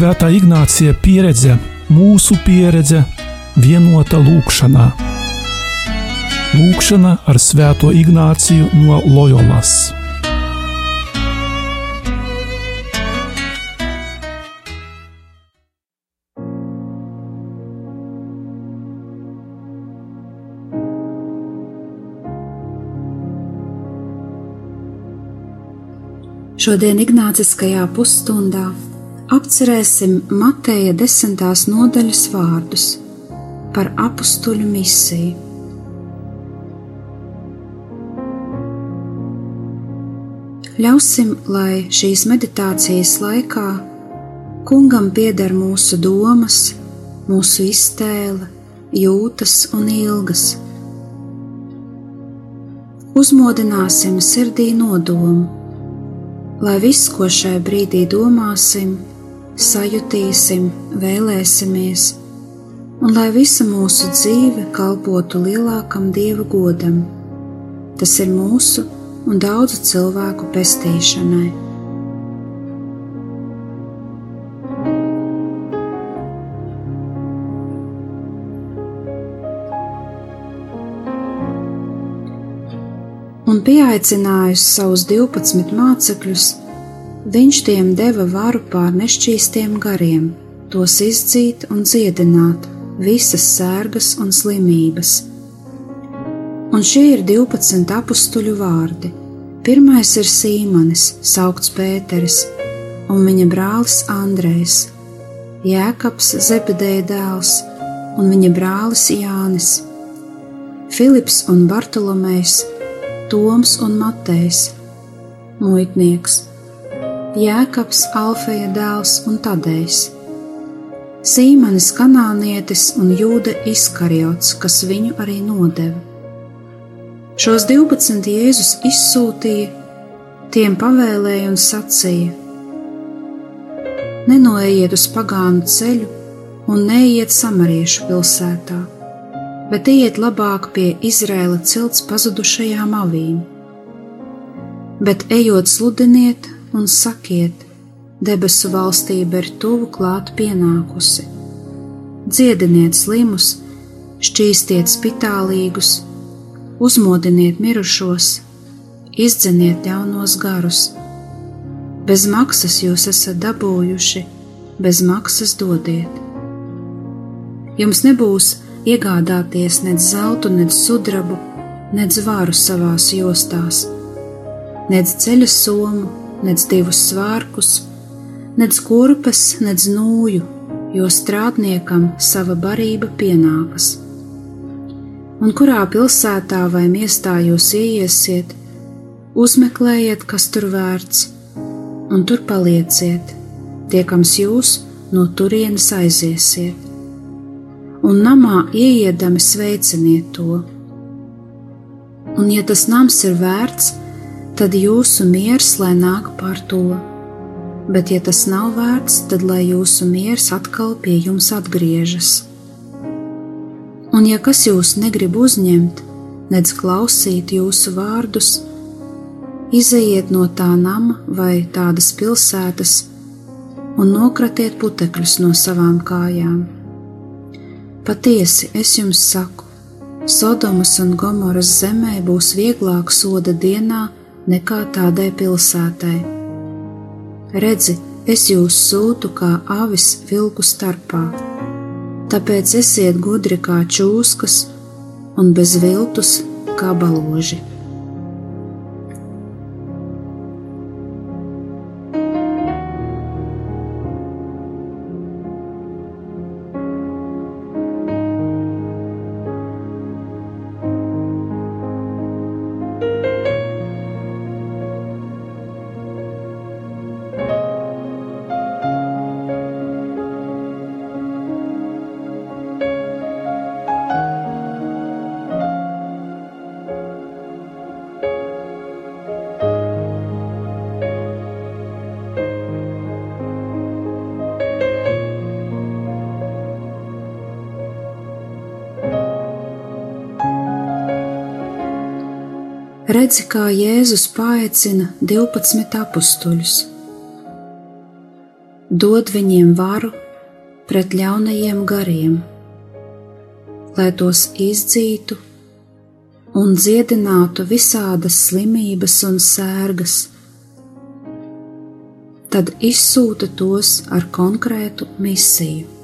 Svētā Ignācija pieredze, mūsu pieredze, vienota lūkšanā. Lūkšana ar Svēto Ignāciju no Loyolas. Šodien Ignāciskajā pusstundā apcerēsim Mateja desmitās nodaļas vārdus par apstuļu misiju. Ļausim, lai šīs meditācijas laikā kungam pieder mūsu domas, mūsu iztēle, jūtas un ilgas. Uzmodināsim sirdī nodomu lai viss, ko šai brīdī domāsim, sajutīsim, vēlēsimies, un lai visa mūsu dzīve kalpotu lielākam Dieva godam. Tas ir mūsu un daudzu cilvēku pestīšanai. un pieaicinājusi savus divpadsmit mācekļus, viņš tiem deva varu pār nešķīstiem gariem, tos izdzīt un dziedināt, visas sērgas un slimības. Un šie ir divpadsmit apstuļu vārdi. Pirmais ir Sīmanis, saukts Pēteris, un viņa brālis Andrejs, Jēkabs Zebedēja dēls un viņa brālis Jānis, Filips un Bartolomejs, Toms un Matejs, muitnieks, Jēkabs Alfeja dēls un Tadejs, Sīmanis kanānietis un Jūda Iskariots, kas viņu arī nodeva. Šos 12 Jēzus izsūtīja, tiem pavēlēja un sacīja: Nenoejiet uz pagānu ceļu un neiet samariešu pilsētā bet iet labāk pie Izrēla cilts pazudušajām avīm. Bet ejot sludiniet un sakiet, debesu valstība ir tuvu klāt pienākusi. Dziediniet slimus, šķīstiet spitālīgus, uzmodiniet mirušos, izdzeniet ļaunos garus. Bez maksas jūs esat dabūjuši, bez maksas dodiet. Jums nebūs iegādāties nec zeltu, nec sudrabu, nec vāru savās jostās, nec ceļa somu, nec divus svārkus, nec kurpes, nec nūju, jo strādniekam sava barība pienākas. Un kurā pilsētā vai miestā jūs ieiesiet, uzmeklējiet, kas tur vērts, un tur palieciet, tiekams jūs no turienes aiziesiet un namā ieiedami sveiciniet to. Un, ja tas nams ir vērts, tad jūsu miers lai nāk par to, bet, ja tas nav vērts, tad lai jūsu miers atkal pie jums atgriežas. Un, ja kas jūs negrib uzņemt, nedz klausīt jūsu vārdus, izejiet no tā nama vai tādas pilsētas un nokratiet putekļus no savām kājām Patiesi es jums saku, Sodomas un Gomoras zemē būs vieglāk soda dienā nekā tādai pilsētai. Redzi, es jūs sūtu kā avis vilku starpā, tāpēc esiet gudri kā čūskas un bez viltus kā baloži. Redzi, kā Jēzus paaicina 12 apstuļus. dod viņiem varu pret ļaunajiem gariem, lai tos izdzītu un dziedinātu visādas slimības un sērgas, tad izsūta tos ar konkrētu misiju.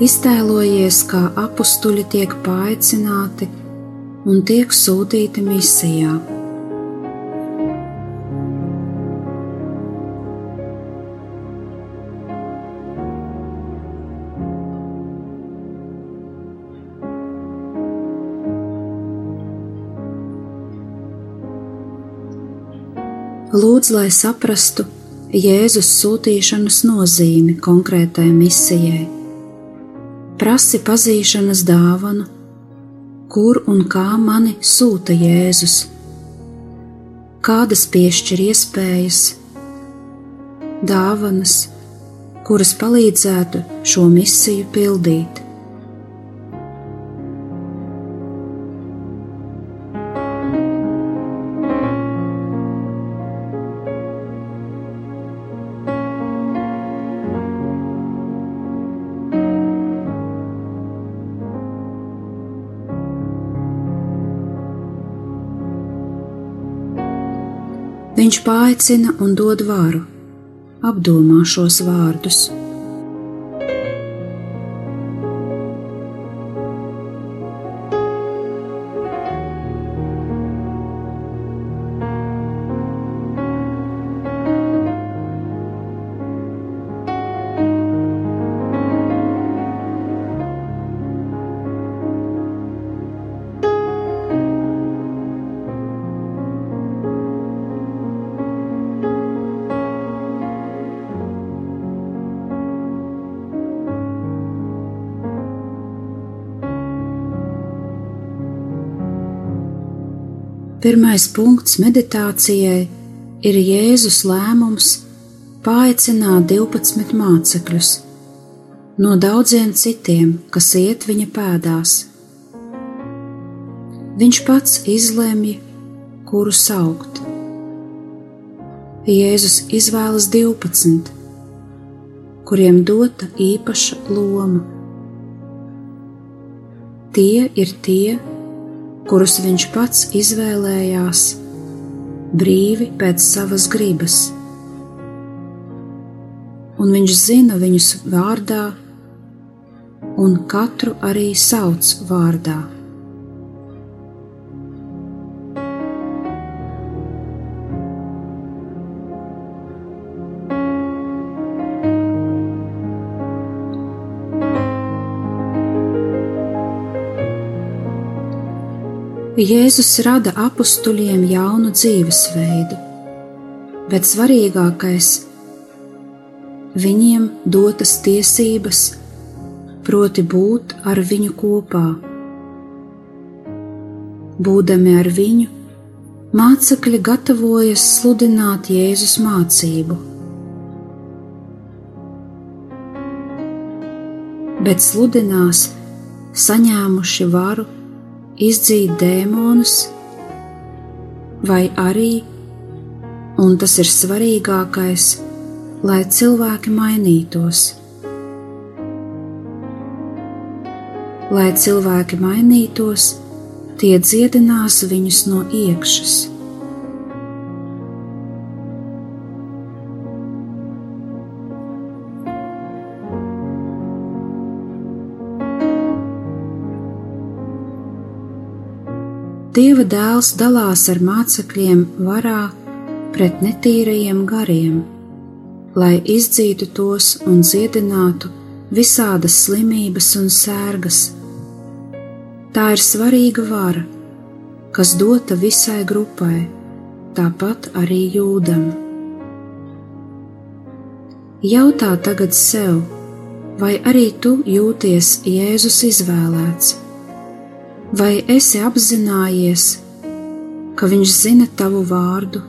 Iztēlojies, kā apstuļi tiek paaicināti un tiek sūtīti misijā. Lūdzu, lai saprastu Jēzus sūtīšanas nozīmi konkrētai misijai. Prasi pazīšanas dāvanu, kur un kā mani sūta Jēzus, kādas piešķir iespējas, dāvanas, kuras palīdzētu šo misiju pildīt. Viņš paaicina un dod varu, apdomā šos vārdus. Pirmais punkts meditācijai ir Jēzus lēmums paaicināt 12 mācekļus no daudziem citiem, kas iet viņa pēdās. Viņš pats izlemj, kuru saukt. Jēzus izvēlas 12, kuriem dota īpaša loma. Tie ir tie, kurus viņš pats izvēlējās brīvi pēc savas gribas. Un viņš zina viņus vārdā, un katru arī sauc vārdā. Jēzus rada apstuļiem jaunu dzīvesveidu, bet svarīgākais - viņiem dotas tiesības, proti būt ar viņu kopā. Būdami ar viņu, mācekļi gatavojas sludināt Jēzus mācību. Bet sludinās saņēmuši varu izdzīt dēmonus, vai arī, un tas ir svarīgākais, lai cilvēki mainītos. Lai cilvēki mainītos, tie dziedinās viņus no iekšas. Dieva dēls dalās ar mācekļiem varā pret netīrajiem gariem, lai izdzītu tos un dziedinātu visādas slimības un sērgas. Tā ir svarīga vara, kas dota visai grupai, tāpat arī jūdam. Jautā tagad sev, vai arī tu jūties Jēzus izvēlēts? Vai esi apzinājies, ka Viņš zina tavu vārdu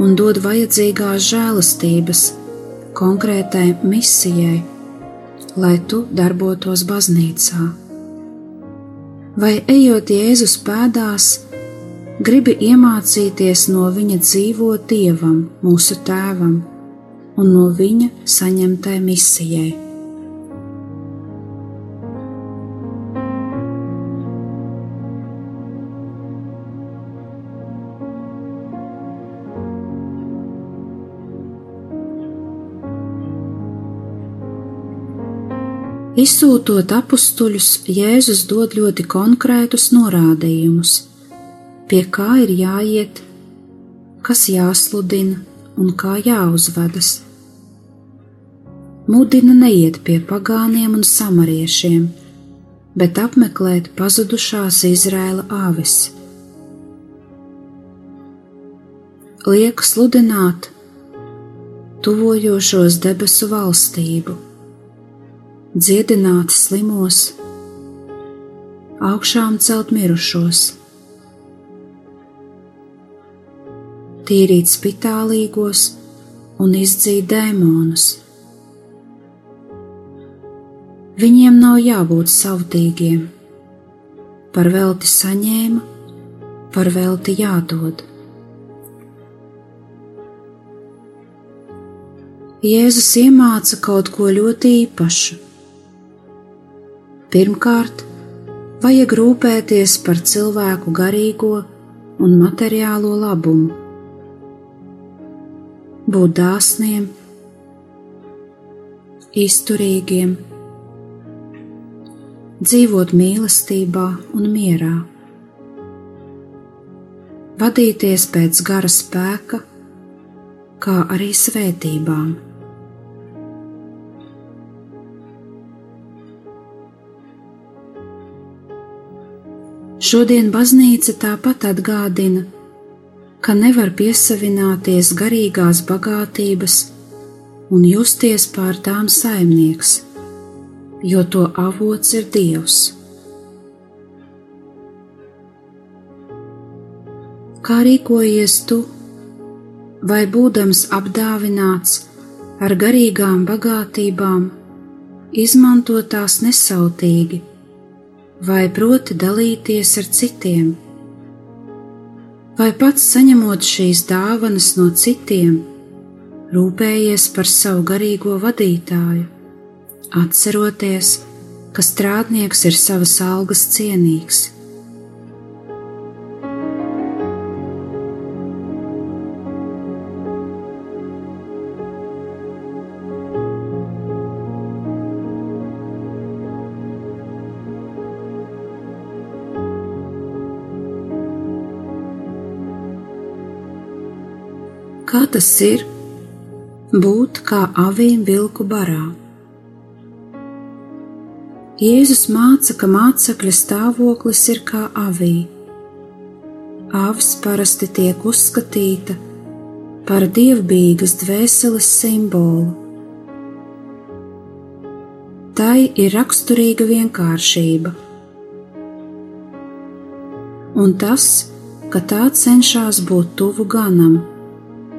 un dod vajadzīgās žēlastības konkrētai misijai, lai tu darbotos baznīcā? vai ejot Jēzus pēdās, gribi iemācīties no viņa dzīvot Dievam, mūsu Tēvam, un no viņa saņemtai misijai. Izsūtot apstuļus, Jēzus dod ļoti konkrētus norādījumus, pie kā ir jāiet, kas jāsludina un kā jāuzvedas. Mudina neiet pie pagāniem un samariešiem, bet apmeklēt pazudušās Izraēla avis. Liek sludināt tuvojošos debesu valstību dziedināt slimos, augšām celt mirušos, tīrīt spitālīgos un izdzīt dēmonus. Viņiem nav jābūt savtīgiem, par velti saņēma, par velti jādod. Jēzus iemāca kaut ko ļoti īpašu Pirmkārt, vajag rūpēties par cilvēku garīgo un materiālo labumu, būt dāsniem, izturīgiem, dzīvot mīlestībā un mierā, vadīties pēc gara spēka, kā arī svētībām. Šodien baznīca tāpat atgādina, ka nevar piesavināties garīgās bagātības un justies pār tām saimnieks, jo to avots ir Dievs. Kā rīkojies tu, vai būdams apdāvināts ar garīgām bagātībām, izmanto tās nesautīgi? Vai proti dalīties ar citiem, vai pats saņemot šīs dāvanas no citiem, rūpējies par savu garīgo vadītāju, atceroties, ka strādnieks ir savas algas cienīgs. Kā tas ir būt kā avīm vilku barā. Jēzus māca, ka mācekļa stāvoklis ir kā avī. Avis parasti tiek uzskatīta par dievbijīgas dvēseles simbolu. Tai ir raksturīga vienkāršība, un tas, ka tā cenšas būt tuvu ganam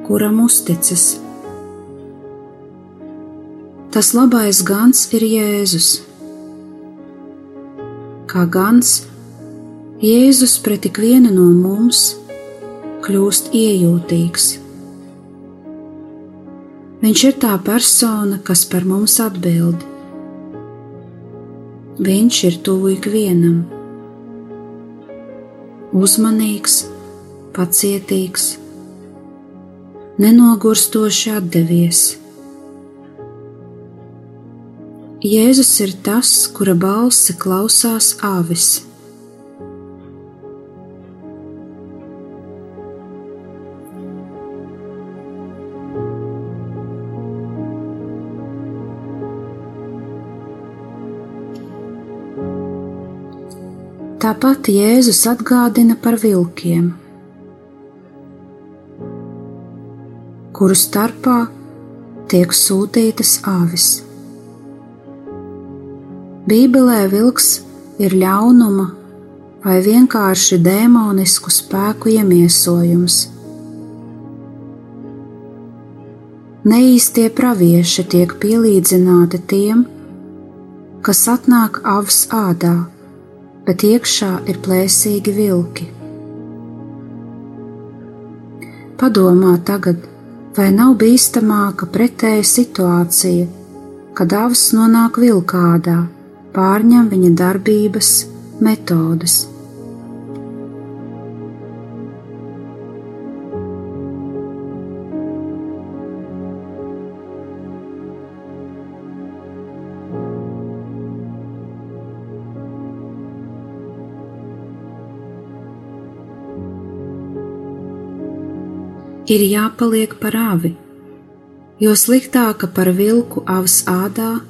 kuram uzticas. Tas labais gans ir Jēzus. Kā gans, Jēzus pret ikvienu no mums kļūst iejūtīgs. Viņš ir tā persona, kas par mums atbild. Viņš ir tuvu ikvienam, uzmanīgs, pacietīgs nenogurstoši atdevies. Jēzus ir tas, kura balsi klausās āvis. Tāpat Jēzus atgādina par vilkiem. Kuru starpā tiek sūtītas avis. Bībelē vilks ir ļaunuma vai vienkārši demonisku spēku iemiesojums. Neīstie pravieši tiek pielīdzināti tiem, kas atnāk avs ādā, bet iekšā ir plēsīgi vilki. Padomā tagad, vai nav bīstamāka pretēja situācija, kad avs nonāk vilkādā, pārņem viņa darbības metodas. Ir jāpaliek par avi, jo sliktāka par vilku avs ādā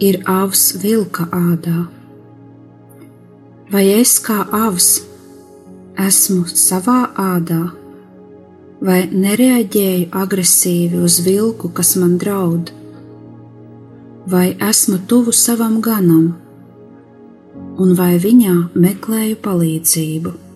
ir avs vilka ādā. Vai es kā avs esmu savā ādā, vai nereaģēju agresīvi uz vilku, kas man draud, vai esmu tuvu savam ganam, un vai viņā meklēju palīdzību.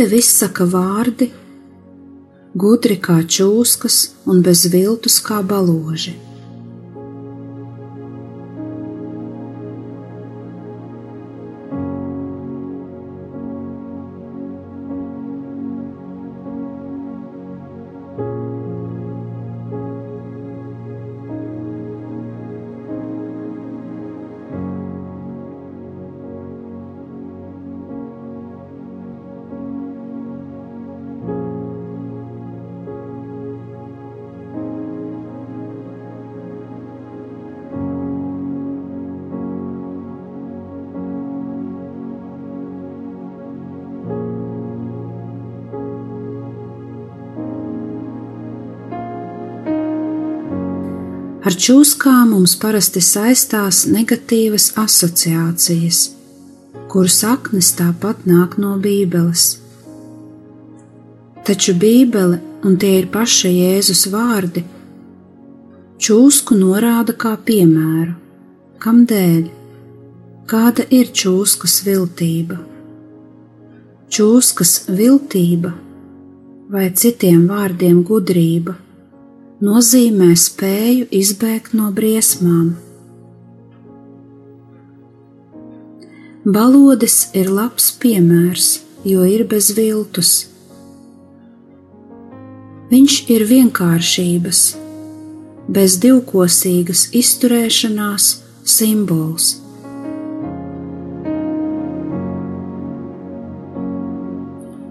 Tev izsaka vārdi, gudri kā čūskas un bez viltus kā baloži? Ar čūskām mums parasti saistās negatīvas asociācijas, kuru saknes tāpat nāk no Bībeles. Taču Bībele, un tie ir paši Jēzus vārdi, čūsku norāda kā piemēru, kam dēļ, kāda ir čūskas viltība. Čūskas viltība, vai citiem vārdiem gudrība nozīmē spēju izbēgt no briesmām. Balodis ir labs piemērs, jo ir bez viltus. Viņš ir vienkāršības, bez divkosīgas izturēšanās simbols.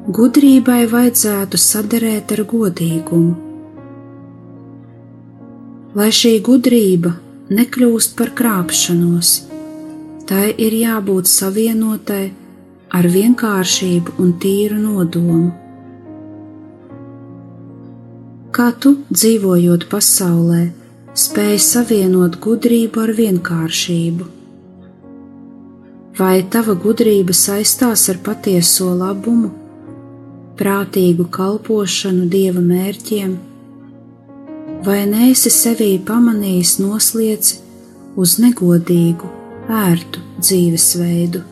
Gudrībai vajadzētu saderēt ar godīgumu lai šī gudrība nekļūst par krāpšanos, tai ir jābūt savienotai ar vienkāršību un tīru nodomu. Kā tu, dzīvojot pasaulē, spēj savienot gudrību ar vienkāršību? Vai tava gudrība saistās ar patieso labumu, prātīgu kalpošanu dieva mērķiem? Vai neesi sevī pamanījis noslieci uz negodīgu, ērtu dzīvesveidu?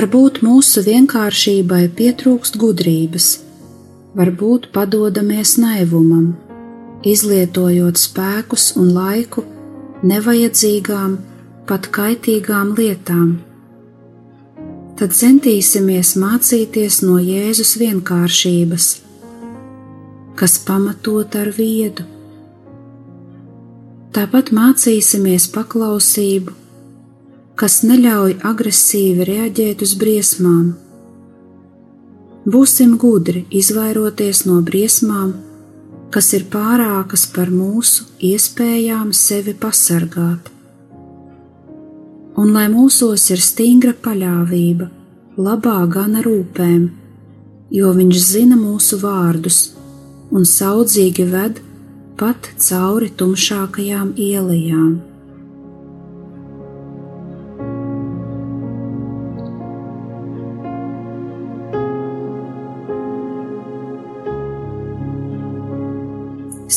Varbūt mūsu vienkāršībai pietrūkst gudrības, varbūt padodamies naivumam, izlietojot spēkus un laiku nevajadzīgām, pat kaitīgām lietām. Tad centīsimies mācīties no Jēzus vienkāršības, kas pamatot ar viedu. Tāpat mācīsimies paklausību, kas neļauj agresīvi reaģēt uz briesmām. Būsim gudri izvairoties no briesmām, kas ir pārākas par mūsu iespējām sevi pasargāt. Un lai mūsos ir stingra paļāvība, labā gana rūpēm, jo viņš zina mūsu vārdus un saudzīgi ved pat cauri tumšākajām ielām.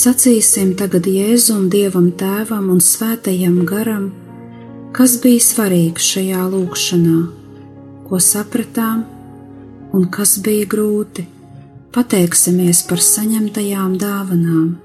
Sacīsim tagad Jēzum, Dievam Tēvam un Svētajam Garam, kas bija svarīgs šajā lūkšanā, ko sapratām un kas bija grūti. Pateiksimies par saņemtajām dāvanām.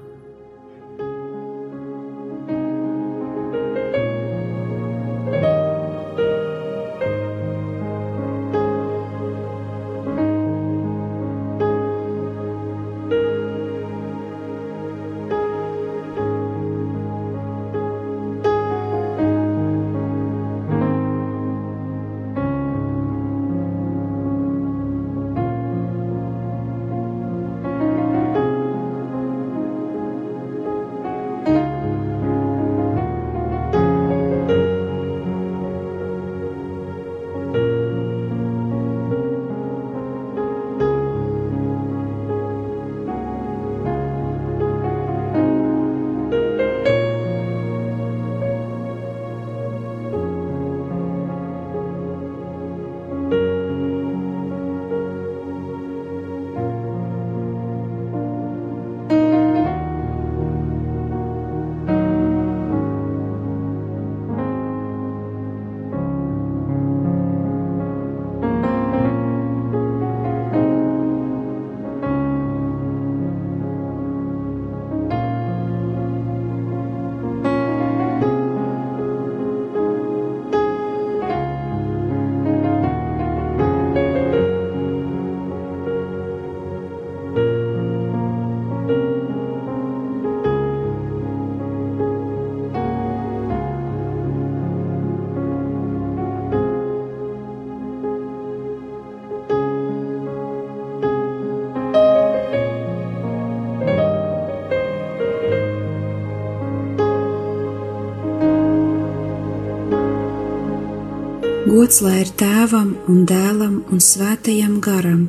Gods lai ir tēvam un dēlam un svētajam garam,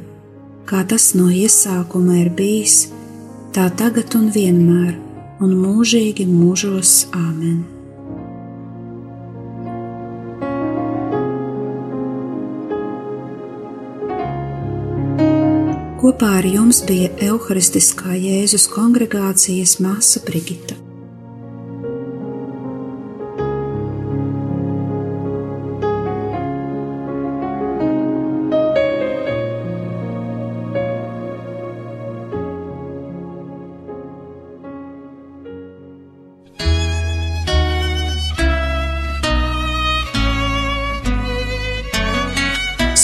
kā tas no iesākuma ir bijis, tā tagad un vienmēr, un mūžīgi mūžos Āmen. Kopā ar jums bija Euharistiskā Jēzus kongregācijas māsa Brigita.